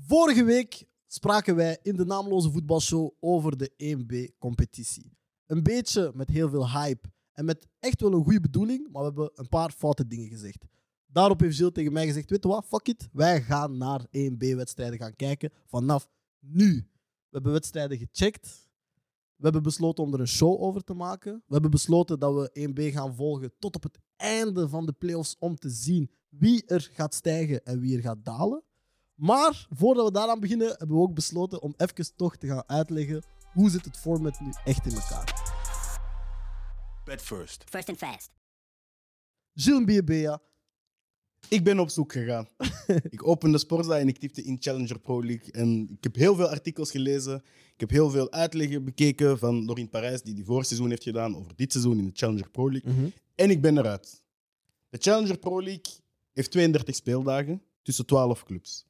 Vorige week spraken wij in de naamloze voetbalshow over de 1B-competitie. Een beetje met heel veel hype en met echt wel een goede bedoeling, maar we hebben een paar foute dingen gezegd. Daarop heeft Gilles tegen mij gezegd: Weet je wat, fuck it, wij gaan naar 1B-wedstrijden gaan kijken vanaf nu. We hebben wedstrijden gecheckt. We hebben besloten om er een show over te maken. We hebben besloten dat we 1B gaan volgen tot op het einde van de playoffs om te zien wie er gaat stijgen en wie er gaat dalen. Maar voordat we daaraan beginnen, hebben we ook besloten om even toch te gaan uitleggen hoe zit het format nu echt in elkaar. Bet first. First and fast. Gilles Biebea, Ik ben op zoek gegaan. ik opende Sporza en ik typte in Challenger Pro League. En ik heb heel veel artikels gelezen. Ik heb heel veel uitleggen bekeken van Doreen Parijs, die die vorig seizoen heeft gedaan over dit seizoen in de Challenger Pro League. En ik ben eruit. De Challenger Pro League heeft 32 speeldagen tussen 12 clubs.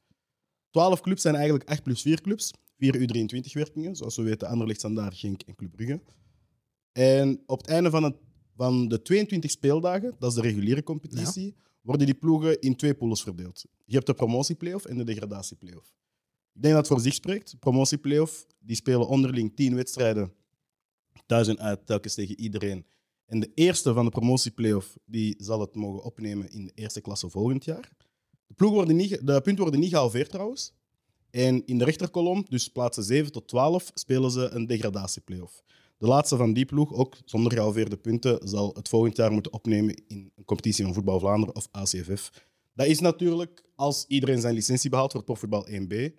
12 clubs zijn eigenlijk 8 plus 4 clubs. 4 U23-werkingen, zoals we weten, Anderlecht, Standaard, Genk en Club Brugge. En op het einde van, het, van de 22 speeldagen, dat is de reguliere competitie, worden die ploegen in twee pools verdeeld. Je hebt de promotieplayoff en de degradatieplayoff. Ik denk dat het voor zich spreekt. Promotieplayoff, die spelen onderling 10 wedstrijden, thuis en uit, telkens tegen iedereen. En de eerste van de promotieplayoff, die zal het mogen opnemen in de eerste klasse volgend jaar. De, ploegen worden niet, de punten worden niet gehalveerd trouwens. En in de rechterkolom, dus plaatsen 7 tot 12, spelen ze een degradatieplayoff. De laatste van die ploeg, ook zonder gehalveerde punten, zal het volgend jaar moeten opnemen in een competitie van Voetbal Vlaanderen of ACFF. Dat is natuurlijk als iedereen zijn licentie behaalt voor profvoetbal 1B.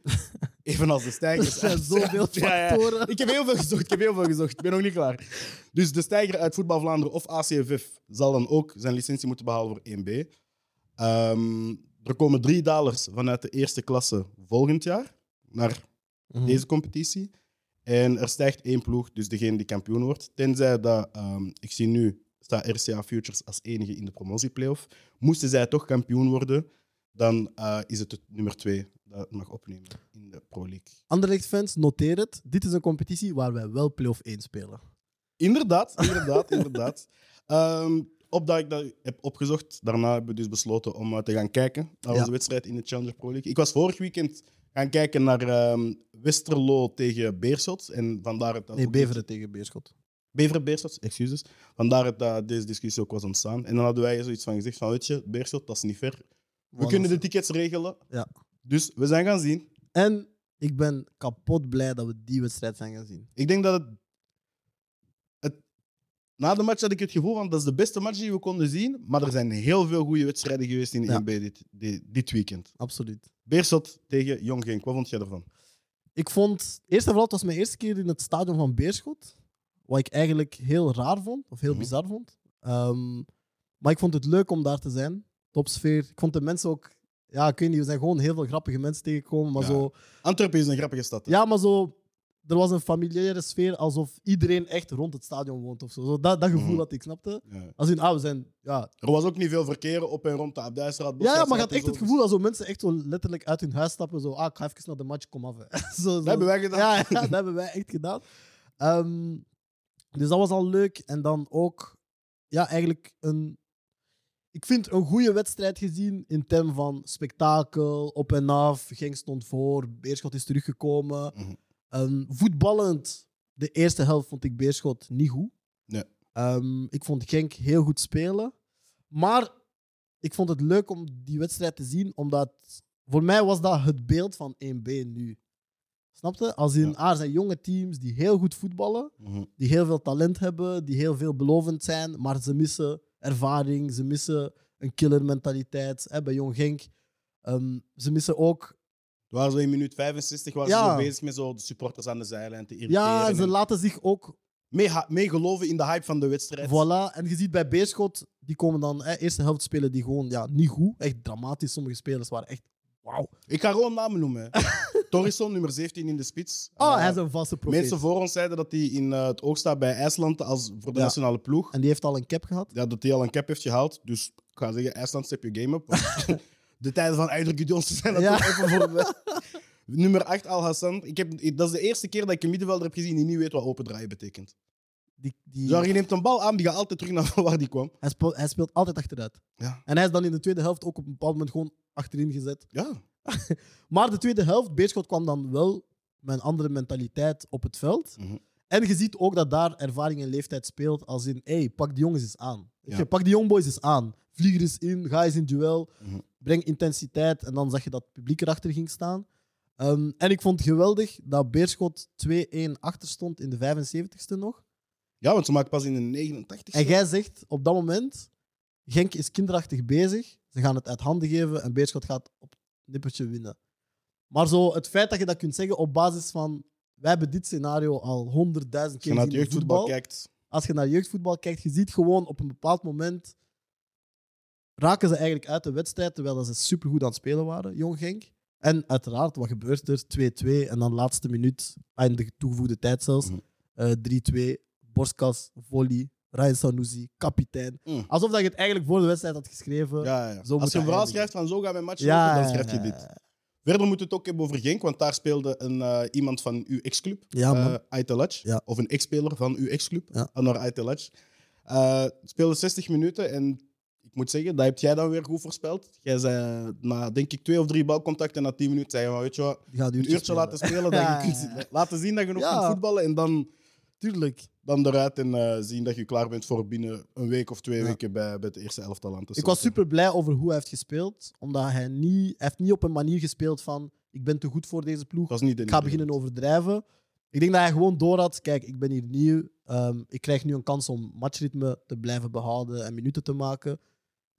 Evenals de stijgers. Er zijn zoveel Ja, ja. factoren. Ik heb heel veel gezocht, ik heb heel veel gezocht. Ik ben nog niet klaar. Dus de stijger uit Voetbal Vlaanderen of ACFF zal dan ook zijn licentie moeten behalen voor 1B. Ehm, er komen drie dalers vanuit de eerste klasse volgend jaar naar Mhm. deze competitie. En er stijgt één ploeg, dus degene die kampioen wordt. Tenzij dat, ehm, ik zie nu, staat RCA Futures als enige in de promotieplayoff. Moesten zij toch kampioen worden, dan eh, is het het nummer twee dat het mag opnemen in de Pro League. Anderlecht-fans, noteer het. Dit is een competitie waar wij wel play-off 1 spelen. Inderdaad, inderdaad, inderdaad. Ehm, op dat ik dat heb opgezocht, daarna hebben we dus besloten om eh, te gaan kijken naar onze wedstrijd in de Challenger Pro League. Ik was vorig weekend gaan kijken naar ehm, Westerlo tegen Beerschot. En vandaar het dat Nee, Beveren tegen Beerschot. Beveren Beerschot, excuses. Vandaar dat deze discussie ook was ontstaan. En dan hadden wij zoiets van gezegd van, weet je, Beerschot, dat is niet ver. We kunnen de tickets regelen. Ja. Dus we zijn gaan zien. En ik ben kapot blij dat we die wedstrijd zijn gaan zien. Ik denk dat het... Na de match had ik het gevoel van, dat is de beste match die we konden zien. Maar er zijn heel veel goede wedstrijden geweest in de Ja. 1B dit, dit, dit weekend. Absoluut. Beerschot tegen Jong Genk. Wat vond jij ervan? Ik vond, eerst en vooral, het was mijn eerste keer in het stadion van Beerschot. Wat ik eigenlijk heel raar vond, of heel Mhm. bizar vond. Ehm, maar ik vond het leuk om daar te zijn. Topsfeer. Ik vond de mensen ook, ja, ik weet niet, we zijn gewoon heel veel grappige mensen tegengekomen. Maar Ja. zo, Antwerpen is een grappige stad. hè? ja, maar zo, er was een familiaire sfeer alsof iedereen echt rond het stadion woont of zo. zo dat, dat gevoel Mhm. dat ik snapte. Ja. Als in, ah, we zijn, ja, Er was ook niet veel verkeer op en rond de Abdijstraat. ja, ja, maar je had echt het dus gevoel dat zo mensen echt zo letterlijk uit hun huis stappen. Zo, ah, ik ga even naar de match, kom af. zo, zo. Dat hebben wij gedaan. Ja, ja, dat hebben wij echt gedaan. Ehm, dus dat was al leuk. En dan ook, ja, eigenlijk een. Ik vind een goede wedstrijd gezien in termen van spektakel, op en af. Genk stond voor, Beerschot is teruggekomen. Mhm. Ehm, voetballend, de eerste helft vond ik Beerschot niet goed. Nee. Ehm, ik vond Genk heel goed spelen. Maar ik vond het leuk om die wedstrijd te zien, omdat voor mij was dat het beeld van 1B nu. Snapte? Als in, Ja. er zijn jonge teams die heel goed voetballen, Mhm. die heel veel talent hebben, die heel veelbelovend zijn, maar ze missen ervaring, ze missen een killermentaliteit. Hè, bij Jong Genk. Ehm, ze missen ook Waren ze in minuut 65 waren Ja. ze zo bezig met zo de supporters aan de zijlijn te irriteren. Ja, ze en laten zich ook mee, ha- mee geloven in de hype van de wedstrijd. Voilà. En je ziet bij Beerschot, die komen dan, hè, eerste helft spelen die gewoon ja, niet goed. Echt dramatisch. Sommige spelers waren echt, wauw. Ik ga gewoon namen noemen. hè. Torrisson, nummer 17 in de spits. Ah, Eh, hij is een vaste profeet. Mensen voor ons zeiden dat hij in eh, het oog staat bij IJsland als voor de Ja. nationale ploeg. En die heeft al een cap gehad. Ja, dat hij al een cap heeft gehaald. Dus ik ga zeggen, IJsland, step je game up. want de tijden van Eider Gudjonsson zijn dat Ja. even voorbij. Nummer 8, Al Hassan. Ik heb, dat is de eerste keer dat ik een middenvelder heb gezien die niet weet wat open draaien betekent. Die, die, je neemt een bal aan, die gaat altijd terug naar waar die kwam. hij, speelt, hij speelt altijd achteruit. Ja. En hij is dan in de tweede helft ook op een bepaald moment gewoon achterin gezet. Ja. Maar de tweede helft, Beerschot kwam dan wel met een andere mentaliteit op het veld. Mhm. En je ziet ook dat daar ervaring en leeftijd speelt. Als in, hey, pak die jongens eens aan. Ja. Pak die jongboys eens aan. Vlieg eens in, ga eens in duel. Mhm. Breng intensiteit. En dan zag je dat het publiek erachter ging staan. Ehm, en ik vond het geweldig dat Beerschot 2-1 achter stond in de 75ste nog. Ja, want ze maakt pas in de 89 En jij zegt op dat moment, Genk is kinderachtig bezig. Ze gaan het uit handen geven en Beerschot gaat op het nippertje winnen. Maar zo, het feit dat je dat kunt zeggen op basis van... Wij hebben dit scenario al honderdduizend Als je keer naar het gezien in jeugdvoetbal voetbal. kijkt, Als je naar jeugdvoetbal kijkt, je ziet gewoon op een bepaald moment... Raken ze eigenlijk uit de wedstrijd, terwijl ze supergoed aan het spelen waren, Jong Genk. En uiteraard, wat gebeurt er? 2-2 en dan laatste minuut, ah, in de toegevoegde tijd zelfs, Mhm. eh, 3-2, borstkas, volley, Ryan Sanusi, kapitein. Mm. Alsof dat je het eigenlijk voor de wedstrijd had geschreven. ja, ja. Zo moet als je een verhaal schrijft van zo gaan mijn match Ja, lopen, dan schrijf je dit. Verder moeten we het ook hebben over Genk, want daar speelde een, eh, iemand van uw ex-club, Ja. Ja. Of een ex-speler van uw ex-club, Ja. Anwar Aytelaj. Eh, speelde 60 minuten en ik moet zeggen, dat heb jij dan weer goed voorspeld. Jij zei na, denk ik, twee of drie balcontacten na 10 minuten, zei je, maar weet je wat, een uurtje laten spelen, dat Ja. je kunt zien- laten zien dat je nog kunt voetballen en dan, Tuurlijk. dan eruit en eh, zien dat je klaar bent voor binnen een week of twee Ja. weken bij, bij het eerste elftal aan te Ik was super blij over hoe hij heeft gespeeld. Omdat hij niet, hij heeft niet op een manier gespeeld van ik ben te goed voor deze ploeg. Dat was niet de Ik ga beginnen overdrijven. Ik denk dat hij gewoon door had. Kijk, ik ben hier nieuw. Ehm, ik krijg nu een kans om matchritme te blijven behouden en minuten te maken.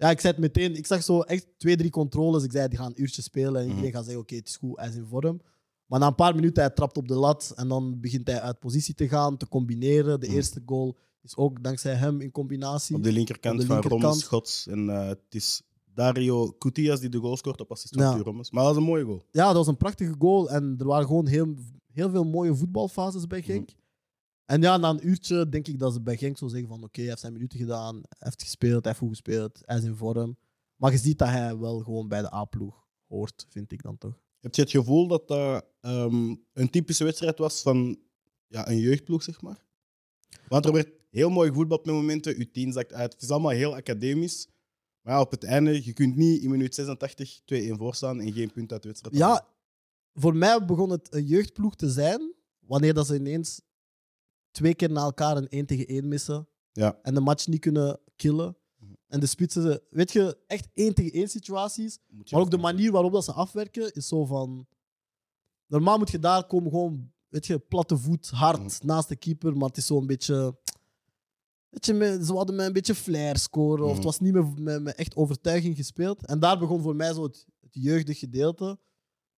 Ja, ik zei het meteen. Ik zag zo echt twee, drie controles. Ik zei, die gaan een uurtje spelen. En iedereen Mhm. gaat zeggen, oké, het is goed, hij is in vorm. Maar na een paar minuten, hij trapt op de lat. En dan begint hij uit positie te gaan, te combineren. De Mhm. eerste goal is ook dankzij hem in combinatie. Op de linkerkant Op de van linkerkant. Rommes Schots. En eh, het is Dario Coutillas die de goal scoort op assist van Ja. Rommes. Maar dat was een mooie goal. Ja, dat was een prachtige goal. En er waren gewoon heel, heel veel mooie voetbalfases bij Genk. En ja, na een uurtje denk ik dat ze bij Genk zo zeggen van oké, hij heeft zijn minuten gedaan, hij heeft gespeeld, hij heeft goed gespeeld, hij is in vorm. Maar je ziet dat hij wel gewoon bij de A-ploeg hoort, vind ik dan toch. Heb je het gevoel dat dat ehm, een typische wedstrijd was van ja, een jeugdploeg, zeg maar? Want er werd heel mooi gevoetbald met momenten. Uw tien zakt uit. Het is allemaal heel academisch. Maar ja, op het einde, je kunt niet in minuut 86 2-1 voorstaan en geen punt uit de wedstrijd. Ja, voor mij begon het een jeugdploeg te zijn wanneer dat ze ineens twee keer na elkaar een 1 tegen 1 missen Ja. en de match niet kunnen killen. En de spitsen, weet je, echt 1 tegen 1 situaties. Maar ook de manier waarop dat ze afwerken is zo van. Normaal moet je daar komen gewoon, weet je, platte voet, hard Mhm. naast de keeper, maar het is zo een beetje. Weet je, ze hadden met een beetje flair scoren, of het Mhm. was niet met, met, met echt overtuiging gespeeld. En daar begon voor mij zo het, het jeugdig gedeelte.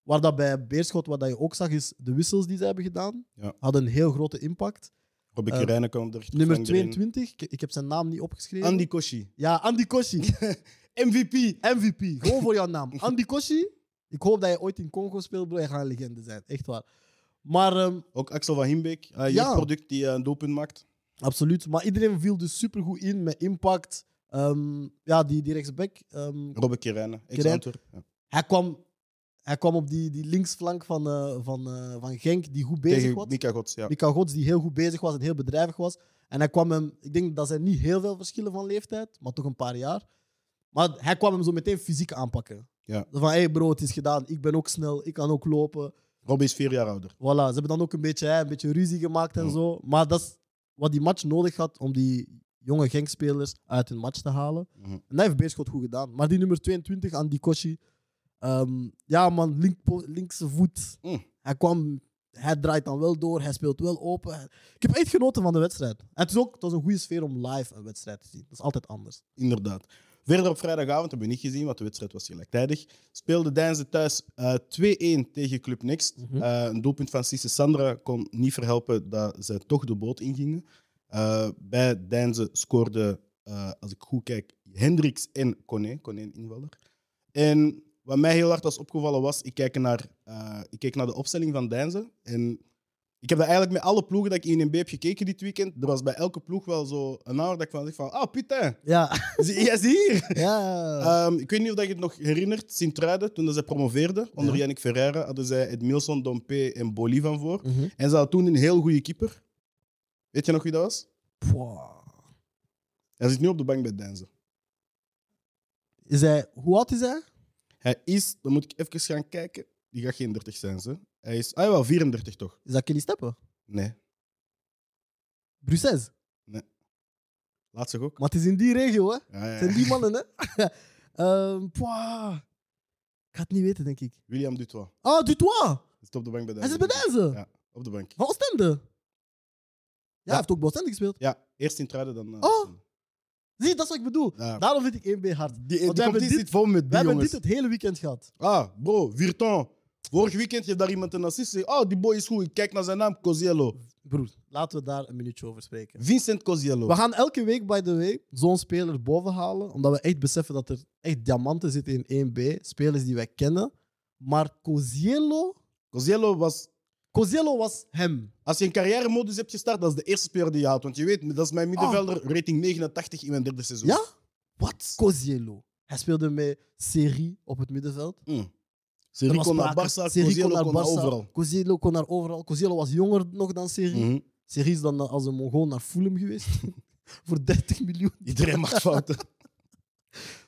Waar dat bij Beerschot, wat dat je ook zag, is de wissels die ze hebben gedaan, Ja. hadden een heel grote impact. Robbie Eh, Kerijnen kwam er. Nummer Frank erin. 22, ik, ik heb zijn naam niet opgeschreven. Andy Koshi. Ja, Andy Koshi. MVP. MVP, gewoon voor jouw naam. Andy Koshi. Ik hoop dat je ooit in Congo speelt, bro. Je gaat een legende zijn. Echt waar. Maar ehm, Ook Axel van Himbeek. Uh, Ja. jeugdproduct die eh, een doelpunt maakt. absoluut. Maar iedereen viel dus supergoed in met impact. Ehm, ja, die, die rechtsback. ehm, Robbie Kerijnen. Kerijnen. Ex-Antwerp. Ja. hij, kwam, hij kwam op die, die linksflank van, eh, van, eh, van Genk, die goed bezig Tegen was. Mika Gods. Ja. Mika Gods, die heel goed bezig was en heel bedrijvig was. En hij kwam hem, ik denk dat zijn niet heel veel verschillen van leeftijd, maar toch een paar jaar. Maar hij kwam hem zo meteen fysiek aanpakken. Ja. Van, hé hey bro, het is gedaan. Ik ben ook snel, ik kan ook lopen. Robbie is vier jaar ouder. Voilà, ze hebben dan ook een beetje, hè, een beetje ruzie gemaakt en Ja. zo. Maar dat is wat die match nodig had om die jonge Genk-spelers uit hun match te halen. Mhm. En dat heeft Beerschot goed gedaan. Maar die nummer 22, Andy Koshi, ehm, ja man, link, linkse voet. Mm. Hij kwam, hij draait dan wel door, hij speelt wel open. Ik heb echt genoten van de wedstrijd. En het, is ook, het was een goede sfeer om live een wedstrijd te zien. Dat is altijd anders. Inderdaad. Verder op vrijdagavond hebben we niet gezien, want de wedstrijd was gelijktijdig. Speelde Deinze thuis eh 2-1 tegen Club Next. Mhm. Eh, een doelpunt van Cisse Sandra kon niet verhelpen dat zij toch de boot ingingen. Eh, bij Deinze scoorden, eh, als ik goed kijk, Hendricks en. Koné een invaller. En wat mij heel hard was opgevallen was, ik kijk naar, eh, ik keek naar de opstelling van Deinze. En ik heb dat eigenlijk met alle ploegen dat ik in een heb gekeken dit weekend. Er was bij elke ploeg wel zo een naam dat ik van zeg van, ah putain, Ja, zie- jij is hier. ja. Ehm, ik weet niet of dat je het nog herinnert, Sint-Truiden, toen dat zij promoveerden, onder Ja. Yannick Ferreira, hadden zij Edmilson, Dompe en Boli van voor. Mhm. En ze hadden toen een heel goede keeper. Weet je nog wie dat was? Pwah. Hij zit nu op de bank bij Denze. Is hij, hoe oud is hij? Hij is, dan moet ik even gaan kijken. Die gaat geen 30 zijn, ze. Hij is, ah wel, 34 toch? Is dat Kelly Steppen? Nee, Bruxelles. laat zich ook. Maar het is in die regio, hè? Ja, ja, Het zijn die mannen, hè? Pwah. Ik ga het niet weten, denk ik. William Dutois. Ah, Dutois! Zit op de bank bij Hij zit bij deze. Ja, op de bank. Van Oostende. Ja, hij heeft ook bij Oostende gespeeld. Ja, eerst in Truiden, dan... eh, Oh. Zie, dat is wat ik bedoel. Ja. Daarom vind ik 1B hard. Die, Want wij hebben competitie dit- zit vol met We die hebben jongens. dit het hele weekend gehad. Ah, bro, Virton. Vorig weekend heeft daar iemand een assist. Oh, die boy is goed. Ik kijk naar zijn naam, Coziello. Broer, laten we daar een minuutje over spreken. Vincent Coziello. We gaan elke week, by the way, zo'n speler boven halen. Omdat we echt beseffen dat er echt diamanten zitten in 1B. Spelers die wij kennen. Maar Coziello... Coziello was... Coziello was hem. Als je een carrière-modus hebt gestart, dat is de eerste speler die je haalt. Want je weet, dat is mijn middenvelder, rating 89 in mijn derde seizoen. Ah. Ja? Wat? Coziello. Hij speelde met Serie op het middenveld. Mm. Er Serie kon naar. Barça, Serie Coziello kon naar overal. Coziello kon naar overal. Was jonger nog dan Serie. Mhm. Serie is dan als een Mongool naar Fulham geweest. Voor 30 miljoen. Iedereen maakt fouten.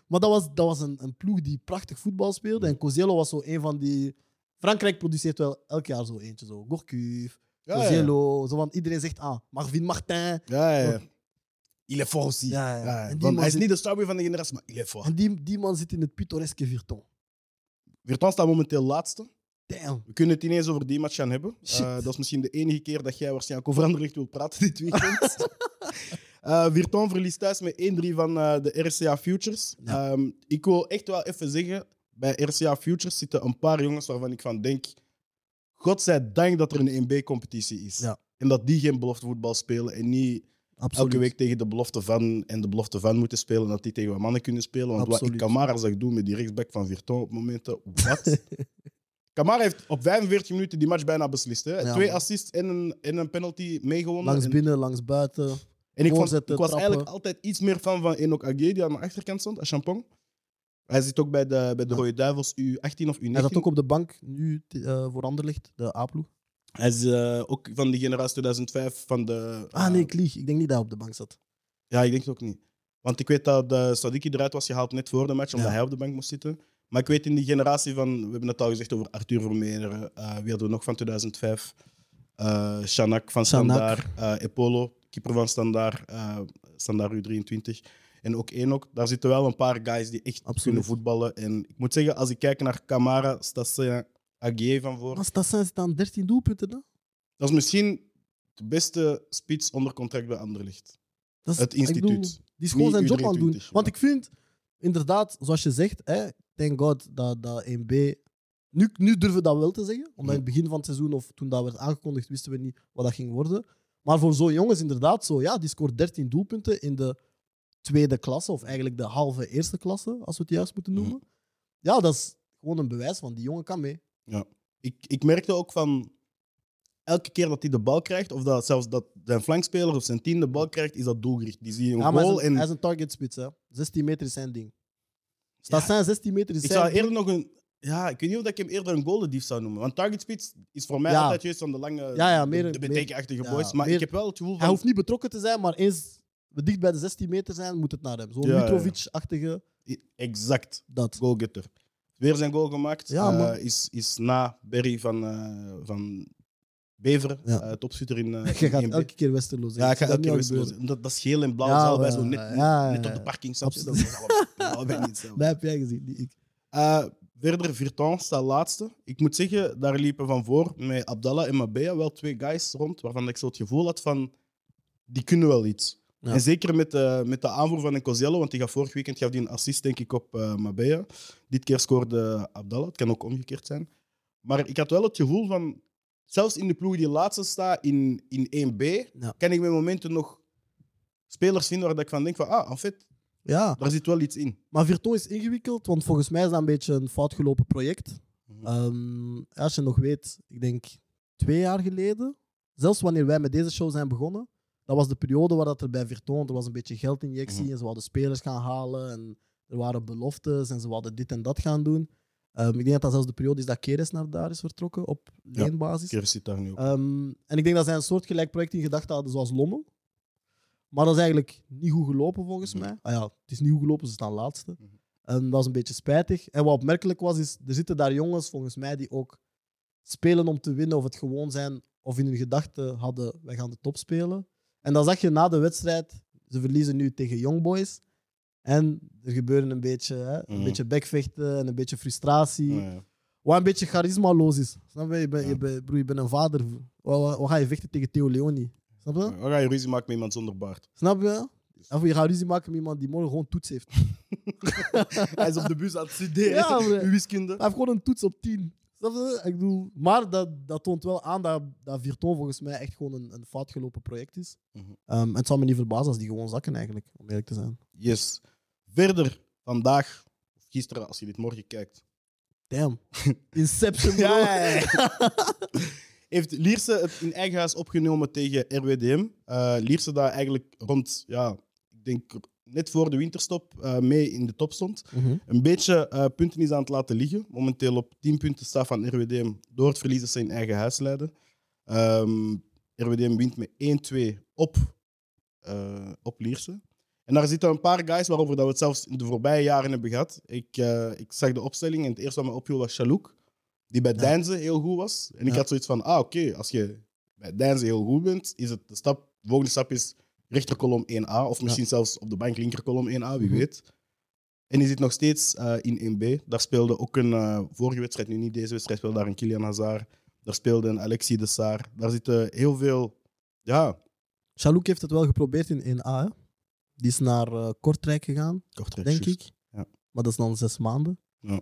Maar dat was, dat was een, een ploeg die prachtig voetbal speelde. En Coziello was zo een van die... Frankrijk produceert wel elk jaar zo eentje. Zo. Gourcuff, Ja, ja. Coziello. Zo van, iedereen zegt, ah, Marvin Martin. Ja, ja. Il est fort aussi. Ja, ja. Ja, En die want man hij is zit- niet de starboy van de generatie, maar il est fort. En die, die man zit in het pittoreske Virton. Virton staat momenteel laatste. Damn. We kunnen het ineens over die match gaan hebben. Eh, dat is misschien de enige keer dat jij waarschijnlijk over Anderlecht wilt praten dit weekend. Eh Virton verliest thuis met 1-3 van eh, de RCA Futures. Ja. Ehm, ik wil echt wel even zeggen, bij RCA Futures zitten een paar jongens waarvan ik van denk... God zij dank dat er een 1B-competitie is. Ja. En dat die geen beloftevoetbal spelen en niet Absoluut. elke week tegen de belofte van en de belofte van moeten spelen. En dat die tegen wat mannen kunnen spelen. Want wat ik. Camara zag doen met die rechtsback van Virton op momenten, wat? Camara heeft op 45 minuten die match bijna beslist. Hè? Ja, Twee man. assists en een, en een penalty meegewonnen. Langs en, binnen, langs buiten. en ik, vond, ik was trappen. eigenlijk altijd iets meer fan van Enoch Agué, die aan de achterkant stond, als Champong. Hij zit ook bij de, bij de. Rode Duivels U18 of U19. Hij zat ook op de bank nu eh voor Anderlecht, de A-ploeg. Hij is eh, ook van die generatie 2005 van de... Ah eh, nee, ik lieg. Ik denk niet dat hij op de bank zat. Ja, ik denk het ook niet. Want ik weet dat de Sadiki eruit was gehaald net voor de match, omdat Ja. hij op de bank moest zitten. Maar ik weet in die generatie van, we hebben het al gezegd over Arthur Vermeer, eh wie hadden we nog van 2005? Eh Shanak van. Standaard, eh Epolo, keeper van Standaard, eh Standaard U23. En ook Enoch. Daar zitten wel een paar guys die echt Absoluut. kunnen voetballen. En ik moet zeggen, als ik kijk naar Camara, Stassin, Aguier van voor, Maar Stassin zit aan 13 doelpunten. Hè? dat is misschien de beste spits onder contract bij Anderlecht. Dat is, Het bedoel, instituut. die is gewoon Niet zijn job aan het doen. U23, Want ja. ik vind, inderdaad, zoals je zegt, hè, thank God dat, dat 1B... Nu, nu durven we dat wel te zeggen. Omdat in het begin van het seizoen, of toen dat werd aangekondigd, wisten we niet wat dat ging worden. Maar voor zo'n jongens inderdaad zo, ja, die scoort 13 doelpunten in de tweede klasse, of eigenlijk de halve eerste klasse, als we het juist moeten noemen. Ja, dat is gewoon een bewijs van die jongen kan mee. ik, ik merkte ook van elke keer dat hij de bal krijgt, of dat zelfs dat zijn flankspeler of zijn team de bal krijgt, is dat doelgericht. Die zie je een Ja, maar hij goal is een, en hij is een target spits, hè. 16 meter is zijn ding. Stassin 16 meter is ik zijn zou ding. eerder nog een. Ja, ik weet niet of ik hem eerder een goalendief zou noemen. Want target speed is voor mij Ja. altijd juist van de lange, Ja, ja, meer- de, betekenachtige ja, boys. Maar meer- ik heb wel het gevoel Hij van. hoeft niet betrokken te zijn, maar eens we dicht bij de 16 meter zijn, moet het naar hem. Zo'n Ja, ja. Mitrovic-achtige, Exact, dat. goalgetter. Weer zijn goal gemaakt. Ja, Eh, man. is, is na Berry van, eh, van Beveren, Ja. eh topschutter in. eh, Je gaat elke keer Westerlo zeggen. Ja, ik ga dat elke keer wisselen. gebeuren. Dat, dat is geel en blauw. Ja, ja, zo net, ja, net op ja. de parking. snap je? Dat is niet hetzelfde. Dat heb jij gezien, niet ik. Eh, verder, Virton staat laatste. Ik moet zeggen, daar liepen van voor met Abdallah en Mabea wel twee guys rond, waarvan ik zo het gevoel had van, die kunnen wel iets. Ja. En zeker met de, met de aanvoer van Nkoziello, want die gaf vorig weekend gaf die een assist denk ik op eh Mabea. Dit keer scoorde Abdallah, het kan ook omgekeerd zijn. Maar ik had wel het gevoel van, zelfs in de ploeg die laatste staat in, in 1B, Ja. kan ik met momenten nog spelers vinden waar dat ik van denk van, ah, en fait, Ja, daar zit wel iets in. maar Virton is ingewikkeld, want volgens mij is dat een beetje een foutgelopen project. Mhm. Ehm, als je nog weet, ik denk twee jaar geleden, zelfs wanneer wij met deze show zijn begonnen, dat was de periode waar dat er bij er was een beetje geldinjectie Mhm. en ze wilden spelers gaan halen en er waren beloftes en ze wilden dit en dat gaan doen. Ehm, ik denk dat dat zelfs de periode is dat Keres naar daar is vertrokken op Ja. leenbasis. Keer zit daar nu ook. Ehm, en ik denk dat zij een soortgelijk project in gedachten hadden zoals Lommel. Maar dat is eigenlijk niet goed gelopen volgens Mhm. mij. Ah ja, het is niet goed gelopen, ze staan laatste. Mhm. En dat was een beetje spijtig. En wat opmerkelijk was, is er zitten daar jongens, volgens mij, die ook spelen om te winnen of het gewoon zijn, of in hun gedachten hadden, wij gaan de top spelen. En dan zag je na de wedstrijd, ze verliezen nu tegen Young Boys. En er gebeuren een beetje, hè, een Mhm. beetje bekvechten en een beetje frustratie. Ja, ja. Wat een beetje charismaloos is. Snap je? Je Ja. je broer, je bent een vader. Wat, wat, wat ga je vechten tegen Theo Leoni? Snap je? Dan ga je ruzie maken met iemand zonder baard. Snap je? Of je gaat ruzie maken met iemand die morgen gewoon toets heeft. Hij is op de bus aan het studeren. Ja, wiskunde. Hij heeft gewoon een toets op 10. Ik bedoel, maar dat, dat toont wel aan dat, dat Virton volgens mij echt gewoon een, een fout gelopen project is. Mhm. Ehm, en het zou me niet verbazen als die gewoon zakken eigenlijk, om eerlijk te zijn. Yes. Verder, vandaag, of gisteren, als je dit morgen kijkt. Damn. Inception, ja, Heeft Lierse het in eigen huis opgenomen tegen RWDM. Eh Lierse daar eigenlijk rond, ja, ik denk net voor de winterstop eh, mee in de top stond. Mhm. Een beetje eh, punten is aan het laten liggen. Momenteel op 10 punten staat van RWDM door het verlies dat ze in eigen huis leiden. Ehm, RWDM wint met 1-2 op, eh, op Lierse. En daar zitten een paar guys waarover dat we het zelfs in de voorbije jaren hebben gehad. Ik, ik zag de opstelling en het eerste wat me opviel was Chalouk, die bij Ja. Heel goed was. En ik had zoiets van, ah oké, als je bij Deinze heel goed bent, is het de, stap, de volgende stap is rechterkolom 1A, of misschien zelfs op de bank linkerkolom 1A, wie Mhm. weet. En die zit nog steeds eh, in 1B. Daar speelde ook een eh, vorige wedstrijd, nu niet deze wedstrijd, speelde daar een Kilian Hazard. Daar speelde een Alexis de Saar. Daar zitten heel veel, ja, Chalouk heeft het wel geprobeerd in 1A. Hè? Die is naar eh, Kortrijk gegaan, Kortrijk, denk ik. Ja. Maar dat is dan zes maanden. Ja.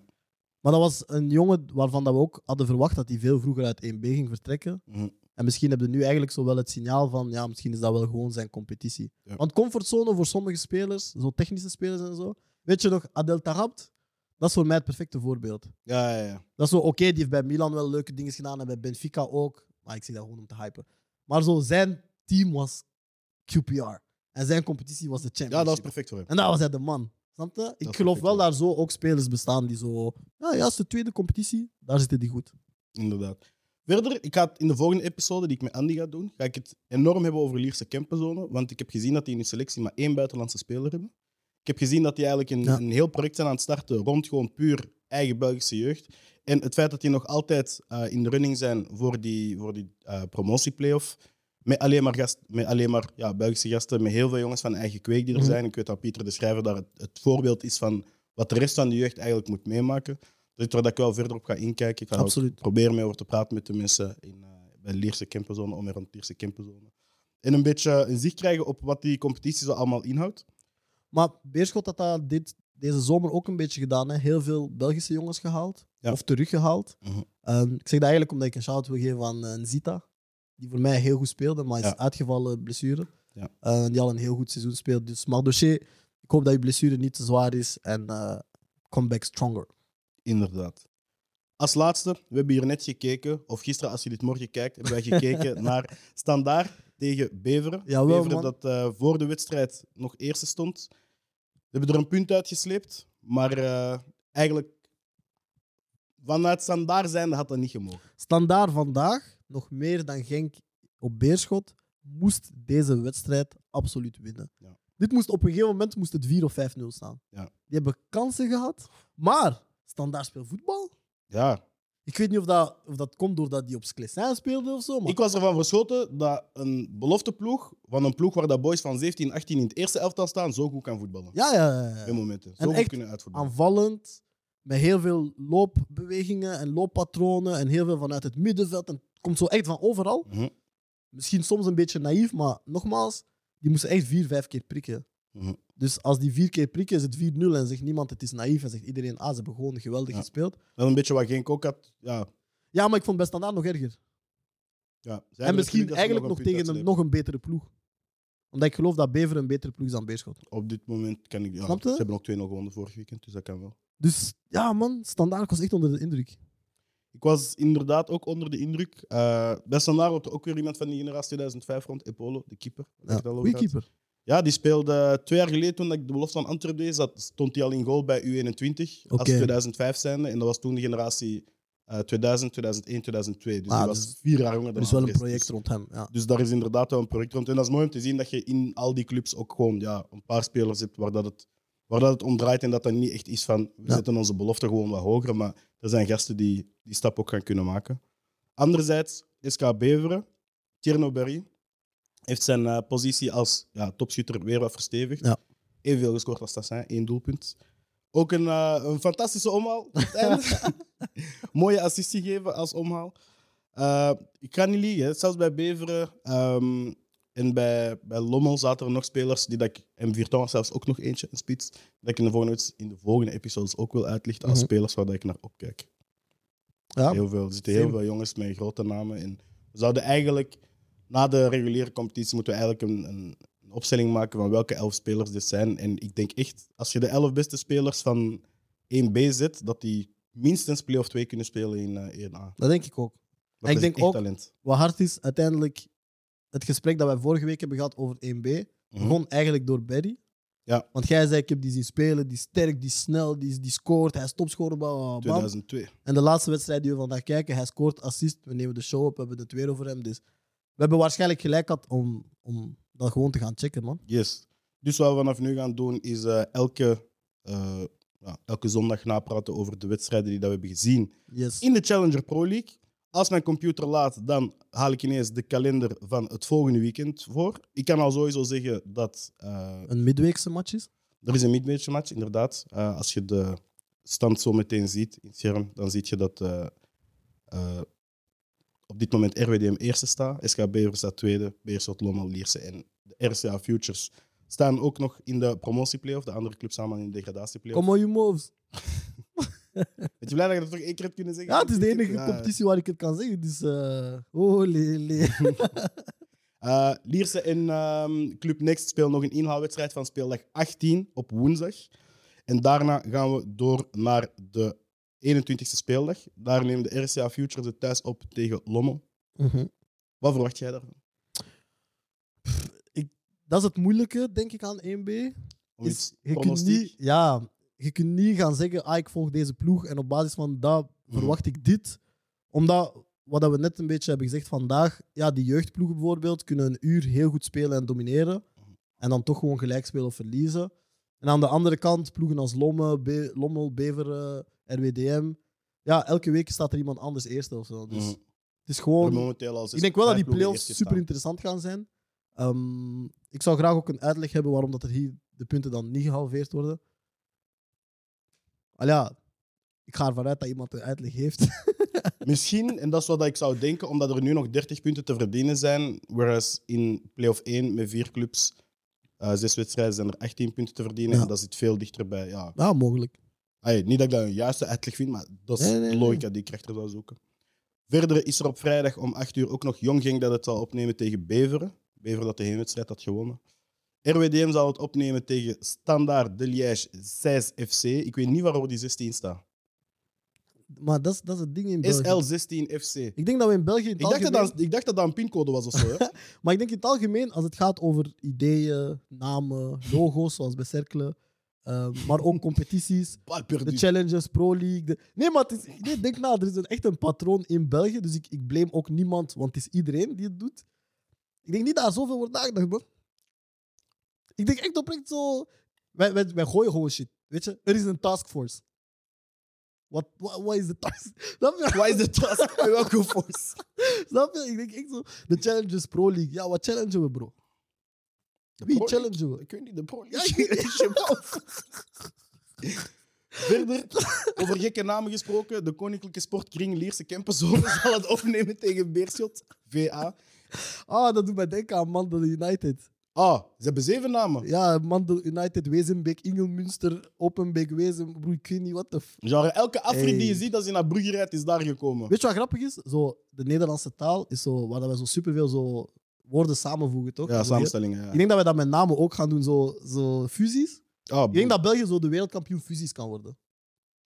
Maar dat was een jongen waarvan dat we ook hadden verwacht dat hij veel vroeger uit 1B ging vertrekken. Mhm. En misschien hebben we nu eigenlijk zo wel het signaal van, ja, misschien is dat wel gewoon zijn competitie. Ja. Want comfortzone voor sommige spelers, zo technische spelers en zo. Weet je nog, Adel Tarabt, dat is voor mij het perfecte voorbeeld. Ja, ja, ja. Dat is zo, oké, die heeft bij Milan wel leuke dingen gedaan en bij Benfica ook. Maar ik zeg dat gewoon om te hypen. Maar zo, zijn team was QPR. En zijn competitie was de Ja, Championship. dat was perfect voor hem. En daar was hij de man. Snap je? Ik geloof wel daar zo ook spelers bestaan die zo... Ja, juist de tweede competitie, daar zitten die goed. Inderdaad. Verder, ik ga het in de volgende episode die ik met Andy ga doen, ga ik het enorm hebben over Lierse Kempenzone. Want ik heb gezien dat die in hun selectie maar één buitenlandse speler hebben. Ik heb gezien dat die eigenlijk een, Ja. een heel project zijn aan het starten rond gewoon puur eigen Belgische jeugd. En het feit dat die nog altijd eh, in de running zijn voor die, voor die eh promotieplayoff. Met alleen maar, gast, met alleen maar ja, Belgische gasten, met heel veel jongens van eigen kweek die er Mhm. zijn. Ik weet dat Pieter de Schrijver daar het, het voorbeeld is van wat de rest van de jeugd eigenlijk moet meemaken. Dat is waar ik wel verder op ga inkijken. Ik ga ook Absoluut. proberen mee over te praten met de mensen in, eh, bij Lierse Kempenzone, om rond Lierse Kempenzone. En een beetje een zicht krijgen op wat die competitie zo allemaal inhoudt. Maar Beerschot had dat dit, deze zomer ook een beetje gedaan. Hè? Heel veel Belgische jongens gehaald. Ja. Of teruggehaald. Mhm. Ik zeg dat eigenlijk omdat ik een shout wil geven aan uh, Zita. Die voor mij heel goed speelde, maar is Ja. uitgevallen blessure. Ja. Eh, die al een heel goed seizoen speelt. Dus Mardoché, ik hoop dat je blessure niet te zwaar is. En eh, come back stronger. Inderdaad. Als laatste, we hebben hier net gekeken, of gisteren als je dit morgen kijkt, hebben wij gekeken naar Standaard tegen Beveren. Jawel, Beveren man. dat eh, voor de wedstrijd nog eerste stond. We hebben er een punt uitgesleept, maar eh, eigenlijk vanuit Standaard zijnde had dat niet gemogen. Standaard vandaag, nog meer dan Genk op Beerschot, moest deze wedstrijd absoluut winnen. Ja. Dit moest op een gegeven moment moest het 4 of 5-0 staan. Ja. Die hebben kansen gehad, maar Standaard speelt voetbal. Ja, Ik weet niet of dat, of dat komt doordat die op Sclessin speelde of zo. Maar Ik was ervan verschoten dat een belofteploeg, van een ploeg waar dat boys van 17, 18 in het eerste elftal staan, zo goed kan voetballen. ja, ja, ja, momenten. Zo En goed kunnen uitvoetballen. aanvallend, met heel veel loopbewegingen en looppatronen en heel veel vanuit het middenveld. En het komt zo echt van overal. Mhm. Misschien soms een beetje naïef, maar nogmaals, die moesten echt vier, vijf keer prikken. Mhm. Dus als die vier keer prikken, is het 4-0 en zegt niemand het is naïef en zegt iedereen, ah, ze hebben gewoon geweldig Ja. gespeeld. Dat is een beetje wat Genk ook had. Ja, Ja, maar ik vond bij Standaard nog erger. ja. En misschien eigenlijk nog tegen een nog een betere ploeg. Omdat ik geloof dat Beveren een betere ploeg is dan Beerschot. Op dit moment kan ik... Ja, Snap je? ze hebben ook 2-0 gewonnen vorig weekend, dus dat kan wel. Dus ja, man, Standaard was echt onder de indruk. Ik was inderdaad ook onder de indruk. Eh bij Standaard wordt er ook weer iemand van die generatie 2005 rond, Epolo, de keeper. Ja, goeie keeper. Ja, die speelde twee jaar geleden toen ik de belofte aan Antwerpen deed. Zat, stond hij al in goal bij U21 als Oké. 2005 zijnde. En dat was toen de generatie eh 2000, 2001, 2002. Dus Ah, die dus was vier jaar jonger Er dan is wel een project Dus, rond hem. Ja. dus daar is inderdaad wel een project rond. En dat is mooi om te zien dat je in al die clubs ook gewoon ja, een paar spelers hebt waar dat het waar dat het om draait en dat dat niet echt is van we Ja. zetten onze belofte gewoon wat hoger, maar er zijn gasten die die stap ook gaan kunnen maken. Anderzijds, SK Beveren, Tierno Berry, heeft zijn eh, positie als ja, topschutter weer wat verstevigd. Ja. Evenveel gescoord als Tassin, één doelpunt. Ook een, eh, een fantastische omhaal. Mooie assist gegeven als omhaal. Eh, ik ga niet liegen, zelfs bij Beveren ehm, en bij, bij Lommel zaten er nog spelers die dat ik, en Virton was zelfs ook nog eentje, een spits, dat ik in de volgende, in de volgende episodes ook wil uitlichten als Mhm. spelers waar dat ik naar opkijk. Ja, Heel veel. Er zitten heel veel jongens met grote namen. En we zouden eigenlijk, na de reguliere competitie, moeten we eigenlijk een, een, opstelling maken van welke elf spelers dit zijn. En ik denk echt, als je de elf beste spelers van 1B zet, dat die minstens play of 2 kunnen spelen in eh 1A. dat denk ik ook. Dat ik denk ook- talent. Wat hard is, uiteindelijk, het gesprek dat wij vorige week hebben gehad over 1B, Mhm. begon eigenlijk door Barry. Ja. Want jij zei, ik heb die zien spelen, die is sterk, die is snel, die, is- die scoort, hij is topscorer. bam, bam, bam. 2002. En de laatste wedstrijd die we vandaag kijken, hij scoort assist. We nemen de show op, we hebben het weer over hem. Dus hebben waarschijnlijk gelijk gehad om, om dat gewoon te gaan checken, man. Yes. Dus wat we vanaf nu gaan doen, is eh, elke, eh, ja, elke zondag napraten over de wedstrijden die dat we hebben gezien Yes. in de Challenger Pro League. Als mijn computer laat, dan haal ik ineens de kalender van het volgende weekend voor. Ik kan al sowieso zeggen dat eh, Een midweekse match is. er is een midweekse match, inderdaad. Eh, als je de stand zo meteen ziet in het scherm, dan zie je dat eh, eh, op dit moment RWDM eerste staat, SK Bever staat tweede, Beerschot, Lommel, Lierse en de RCA Futures staan ook nog in de promotieplayoff. De andere clubs samen in de degradatieplayoff. Come on, you moves. Ben je blij dat je dat toch één keer hebt kunnen zeggen? Ja, het is de enige Ja. competitie waar ik het kan zeggen. Dus, eh oh, lele. Eh, Lierse en ehm, Club Next spelen nog een inhaalwedstrijd van speeldag 18 op woensdag. En daarna gaan we door naar de 21ste speeldag. Daar neemt de RCA Futures het thuis op tegen Lommel. Mhm. Wat verwacht jij daarvan? Dat is het moeilijke, denk ik, aan 1B. Om Is, iets je, kunt niet, ja, je kunt niet gaan zeggen, ah, ik volg deze ploeg en op basis van dat Mhm. verwacht ik dit. Omdat, wat we net een beetje hebben gezegd vandaag, ja, die jeugdploegen bijvoorbeeld kunnen een uur heel goed spelen en domineren. En dan toch gewoon gelijk spelen of verliezen. En aan de andere kant, ploegen als Lomme, Be- Lommel, Beveren, RWDM. Ja, elke week staat er iemand anders eerste of zo. Dus Mhm. het is gewoon... momenteel al zes- Ik denk wel dat die playoffs super interessant gaan zijn. Ehm, ik zou graag ook een uitleg hebben waarom dat er hier de punten dan niet gehalveerd worden. Al ja, ik ga ervan uit dat iemand een uitleg heeft. Misschien, en dat is wat ik zou denken, omdat er nu nog 30 punten te verdienen zijn. Whereas in playoff 1 met vier clubs, eh, zes wedstrijden, zijn er 18 punten te verdienen. Ja. En dat zit veel dichterbij. Ja, ja, mogelijk. Niet dat ik dat een juiste uitleg vind, maar dat is Nee, nee, de logica die ik rechter zou zoeken. Verder is er op vrijdag om 8 uur ook nog Jong Genk dat het zal opnemen tegen Beveren. Beveren dat de heenwedstrijd had gewonnen. RWDM zal het opnemen tegen Standaard de Liège 6 FC. Ik weet niet waarom die 16 staat. Maar dat is, dat is het ding in België. SL16 FC. Ik denk dat we in België in Ik dacht, dat, ik dacht dat dat een pincode was of zo. Hè? Maar ik denk in het algemeen, als het gaat over ideeën, namen, logo's, zoals bij Cercle, ehm, maar ook competities, de challenges, Pro League. de- Nee, maar het is... nee, denk na, er is een, echt een patroon in België, dus ik, ik blame ook niemand, want het is iedereen die het doet. Ik denk niet dat er zoveel wordt nagedacht, man. Ik denk echt oprecht zo... Wij, wij, wij gooien gewoon shit, weet je? Er is een taskforce. Wat wat- is de task? Wat is de task? Welke force? Snap je? Ik denk echt zo... De challenges Pro League. Ja, wat challengen we, bro? Wie Pro challengen we? Ik weet niet, de Pro Ja, League. Verder, over gekke namen gesproken. De Koninklijke Sportkring Lierse Kempenzonen zal het opnemen tegen Beerschot. VA. Ah, dat doet mij denken aan Mandel United. Ah, ze hebben zeven namen. Ja, Mandel United, Wezenbeek, Ingelmünster, Openbeek, Wezen, broer, ik weet niet wat de... f- Genre, elke Afri die je ziet als hij naar Brugge rijdt, is daar gekomen. Weet je wat grappig is? Zo, de Nederlandse taal is zo, waar dat we zo superveel zo woorden samenvoegen, toch? Ja, samenstellingen. Ja. Ik denk dat we dat met namen ook gaan doen, zo, zo fusies. Ah, Ik denk dat België zo de wereldkampioen fusies kan worden.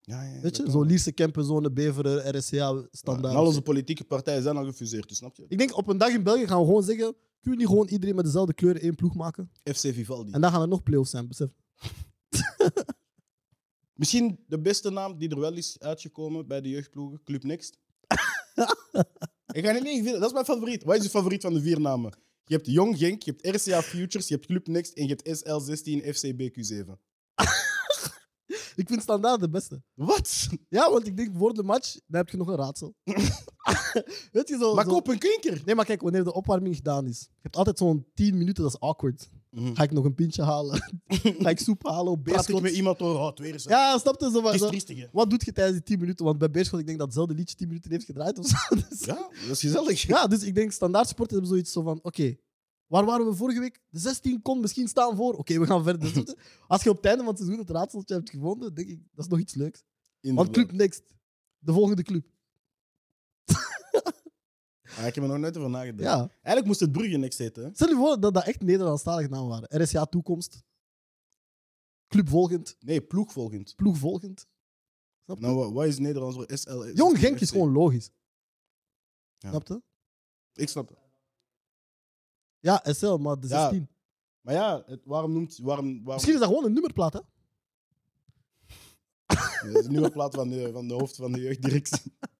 Ja, ja, Weet je? Zo. Lierse Kempenzone, Beveren, RSCA, Ja, standaard. en al onze politieke partijen zijn al gefuseerd, dus snap je? Ik denk op een dag in België gaan we gewoon zeggen: kun je niet gewoon iedereen met dezelfde kleuren één ploeg maken? FC Vivaldi. En dan gaan er nog play-offs zijn, besef. Misschien de beste naam die er wel is uitgekomen bij de jeugdploegen, Club Next. ik ga niet vinden, dat is mijn favoriet. Wat is je favoriet van de vier namen? Je hebt Jong Genk, je hebt RCA Futures, je hebt Club Next en je hebt SL16 FCBQ7. Ik vind standaard de beste. Wat? Ja, want ik denk voor de match, dan heb je nog een raadsel. Weet je zo. Maar zo- koop een klinker. Nee, maar kijk, wanneer de opwarming gedaan is. Je hebt altijd zo'n 10 minuten, dat is awkward. Mhm. Ga ik nog een pintje halen? Ga ik soep halen op Praat ik Beerschot? met iemand over, oh, het weer is Ja, snap je? Zo, zo- triestig, hè? Wat doet je tijdens die 10 minuten? Want bij Beerschot, ik denk dat hetzelfde liedje 10 minuten heeft gedraaid of zo. Dus- Ja, dat is gezellig. Ja, dus ik denk standaard sporten hebben zoiets zo van: oké, waar waren we vorige week? De 16 kon misschien staan voor. Oké, we gaan verder. Dus Als je op het einde van het seizoen het raadseltje hebt gevonden, denk ik dat is nog iets leuks. Want. Club Next, de volgende club. Ah, ik heb er nog nooit over nagedacht. Ja. Eigenlijk moest het Brugge niks heten. Stel je voor dat dat echt Nederlandstalige namen waren: RSA Toekomst, Club Volgend, Nee, ploegvolgend. Ploeg Volgend. Snap je? Nou, wat, wat is Nederlands voor SL? Jong Genk is gewoon logisch. Ja. Snap je? Ik snap het. Ja, SL, maar de Ja. 16. Maar ja, het, waarom noemt... Waarom, waarom, Misschien is dat gewoon een nummerplaat, hè? Dat is een nieuwe plaat van de, van de hoofd van de jeugddirectie.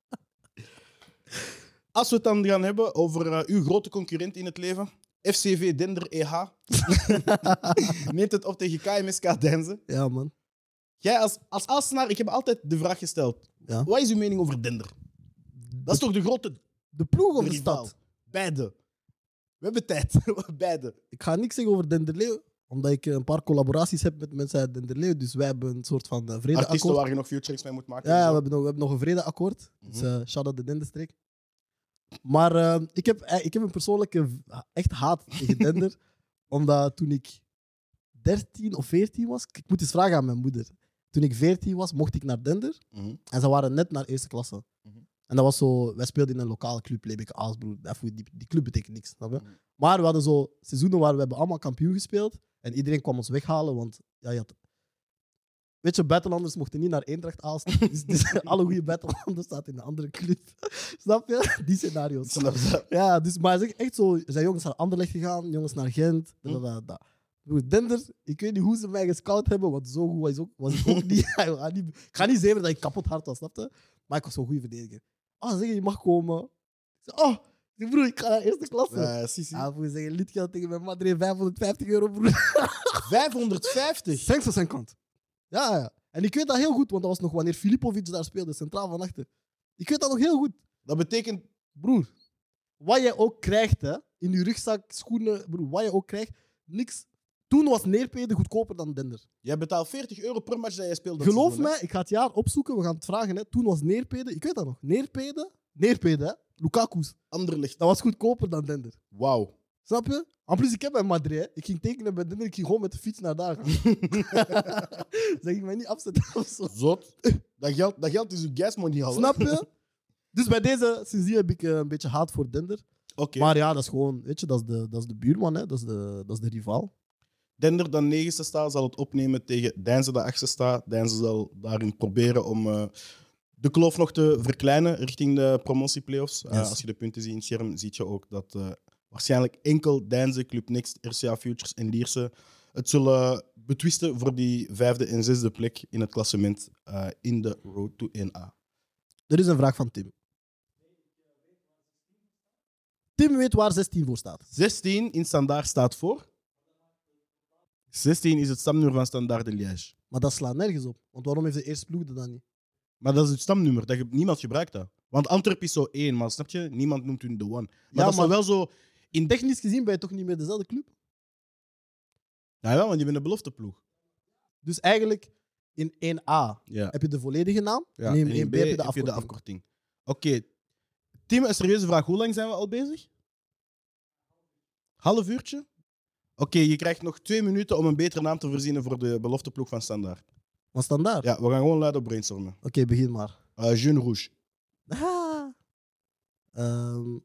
Als we het dan gaan hebben over eh, uw grote concurrent in het leven, FCV Dender EH, neemt het op tegen KMSK Deinzen. Ja, man. Jij als, als Assenaar, ik heb altijd de vraag gesteld. Ja. Wat is uw mening over Dender? Dat is toch de grote De ploeg of de rivaal? stad? Beide. We hebben tijd. Beide. Ik ga niks zeggen over Denderleeuw, omdat ik eh, een paar collaboraties heb met mensen uit Denderleeuw. Dus wij hebben een soort van eh, Artiesten vredeakkoord. waar je nog featurings mee moet maken. Ja, we hebben nog, we hebben nog een vredeakkoord. Dus Mhm. eh shout-out de Denderstreek. Maar eh, ik, heb, eh, ik heb een persoonlijke echt haat tegen Dender. omdat toen ik 13 of 14 was, ik moet eens vragen aan mijn moeder. Toen ik 14 was, mocht ik naar Dender. Mhm. En ze waren net naar eerste klasse. Mhm. En dat was zo, wij speelden in een lokale club, Lebeek Aalsbroer. Die, die club betekent niks, snap je? Mhm. Maar we hadden zo seizoenen waar we hebben allemaal kampioen gespeeld. En iedereen kwam ons weghalen, want ja, je had... Weet je, buitenlanders mochten niet naar Eendracht Aalst. Dus, dus alle goede buitenlanders zaten in een andere club. Snap je? Die scenario's. Snap je? Ja, dus, maar zeg echt zo, er zijn jongens naar Anderlecht gegaan, jongens naar Gent. Da, da, da, da. Broer, ik weet niet hoe ze mij gescout hebben, want zo goed was, ook, was ik ook niet. ik, ga niet. zeggen dat ik kapot hard was, snap je? Maar ik was zo'n goede verdediger. Ah, zeg je, je mag komen. Oh, ik zeg, broer, ik ga naar eerste klasse. Ja, si, si. Ah, voor zeggen, lidgeld tegen mijn madre 550 euro, broer. 550. Thanks voor zijn kant. Ja, ja. En ik weet dat heel goed, want dat was nog wanneer Filipovic daar speelde, centraal van achter. Ik weet dat nog heel goed. Dat betekent Broer, wat jij ook krijgt hè, in je rugzak, schoenen, broer, wat je ook krijgt, niks. Toen was Neerpede goedkoper dan Dender. Jij betaalt 40 euro per match dat jij speelt. dat Geloof seizoen, mij, ik ga het jaar opzoeken, we gaan het vragen. Hè. Toen was Neerpede, ik weet dat nog, Neerpede, Neerpede, hè, Lukaku's, Anderlicht. dat was goedkoper dan Dender. Wauw. Snap je? En plus, ik heb mijn Madrid. hè. Ik ging tekenen bij Dender, ik ging gewoon met de fiets naar daar gaan. zeg ik mij niet afzetten of zo. Zot. Dat geld, dat geld is uw gasmoney al. hè? Snap je? Dus bij deze, sindsdien heb ik eh, een beetje haat voor Dender. Oké. Maar ja, dat is gewoon, weet je, dat is de, dat is de buurman, hè. Dat, is de, dat is de rivaal. Dender, dat negende staat, zal het opnemen tegen Deinze, dat achtste staat. Deinze zal daarin proberen om eh, de kloof nog te verkleinen richting de promotieplayoffs. Yes. als je de punten ziet in het scherm, zie je ook dat waarschijnlijk enkel Deinze, Club Next, RCA Futures en Lierse het zullen betwisten voor die vijfde en zesde plek in het klassement eh, in de Road to 1A. Er is een vraag van Tim. Tim weet waar 16 voor staat. 16 in standaard staat voor. 16 is het stamnummer van Standaard de Liège. Maar dat slaat nergens op. Want waarom heeft de eerste ploeg dat dan niet? Maar dat is het stamnummer. Dat ge- niemand gebruikt dat. Want Antwerp is zo één, maar snap je? Niemand noemt hun de one. Maar Ja, dat is maar- wel zo... In Technisch gezien ben je toch niet meer dezelfde club? Ja, wel, want je bent een belofteploeg. Dus eigenlijk in 1A Ja. heb je de volledige naam. ja. en in en 1B heb je de afkorting. afkorting. Oké. Tim, een serieuze vraag. Hoe lang zijn we al bezig? Half uurtje? Oké, je krijgt nog twee minuten om een betere naam te voorzien voor de belofteploeg van Standaard. Maar standaard. Ja, we gaan gewoon luid op brainstormen. Oké, begin maar. Uh, Jeune Rouge. Ah. Ehm,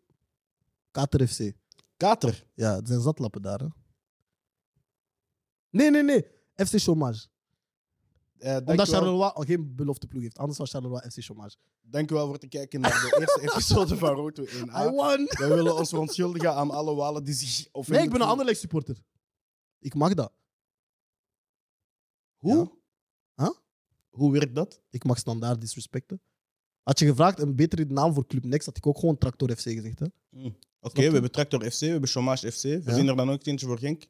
Kater FC. Kater. Ja, het zijn zatlappen daar. Hè? Nee, nee, nee. FC Chômage. Eh, Omdat Charleroi al geen belofteploeg heeft. Anders was Charleroi FC Chômage. dankjewel voor het kijken naar de eerste episode van Road to 1A. I won! Wij willen ons verontschuldigen aan alle Walen die zich Nee, ik ben een. Anderlecht supporter. Ik mag dat. Hoe? Huh? Hoe werkt dat? Ik mag standaard disrespecten. Had je gevraagd een betere naam voor Club Next, had ik ook gewoon Tractor FC gezegd. Hè? Oké, we hebben Tractor FC, we hebben Chômage FC. We Ja. zien er dan ook eentje voor Genk.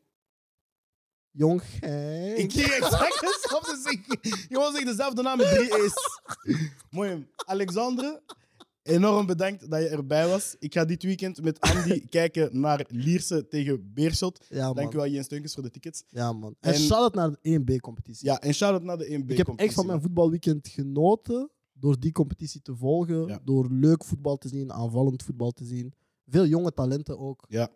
Jong Genk. Ik ging exact hetzelfde zeggen. Je was zeggen dezelfde naam met drie E's. Mooi. Alexandre, enorm bedankt dat je erbij was. Ik ga dit weekend met Andy kijken naar Lierse tegen Beerschot. Ja. Dankjewel, Jens Steunkens, voor de tickets. Ja, man. En, En- shout-out naar de 1B-competitie. Ja, en shout-out naar de 1B. ik heb echt van mijn voetbalweekend genoten door die competitie te volgen. Ja. Door leuk voetbal te zien, aanvallend voetbal te zien. Veel jonge talenten ook. Ja.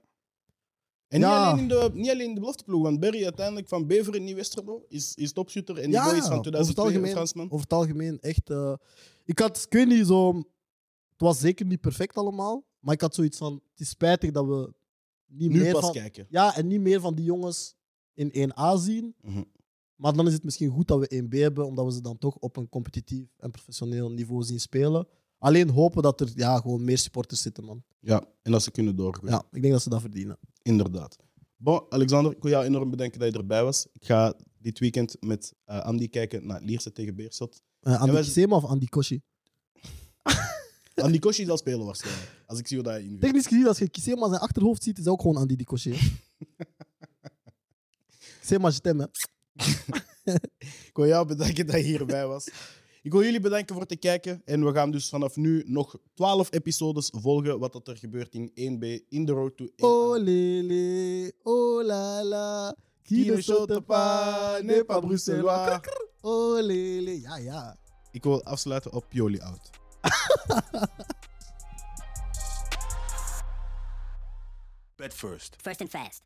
En niet, Ja. alleen in de, niet alleen in de belofteploeg, want Berry uiteindelijk van Beveren in Nieuw-Westerlo is, is topshooter en die boy is van over het 2002 een algemeen, Fransman. over het algemeen echt. eh, ik had, ik weet niet zo. Het was zeker niet perfect allemaal. Maar ik had zoiets van: het is spijtig dat we niet Nu meer pas van. kijken. Ja, en niet meer van die jongens in 1A zien. Mhm. Maar dan is het misschien goed dat we 1B hebben, omdat we ze dan toch op een competitief en professioneel niveau zien spelen. Alleen hopen dat er ja, gewoon meer supporters zitten, man. Ja, en dat ze kunnen doorgroeien. Ja, ik denk dat ze dat verdienen. Inderdaad. Bon, Alexander, ik wil jou enorm bedanken dat je erbij was. Ik ga dit weekend met eh, Andy kijken naar Lierse tegen Beerschot. Uh, Andy wij- Kisema of Andy Koshi? Andy Koshi zal spelen waarschijnlijk. Als ik zie hoe dat in Technisch gezien, als je Kisema zijn achterhoofd ziet, is ook gewoon Andy Koshi. Kisema, je t'aime, hè. Ik wil jou bedanken dat je hierbij was. Ik wil jullie bedanken voor het kijken. En we gaan dus vanaf nu nog 12 episodes volgen wat dat er gebeurt in 1B in de Road to 1 Oh lele, oh la la. Qui ne saute pas, n'est pas bruxellois. Oh lele, ja ja. Ik wil afsluiten op Pioli out. Bet first. First and fast.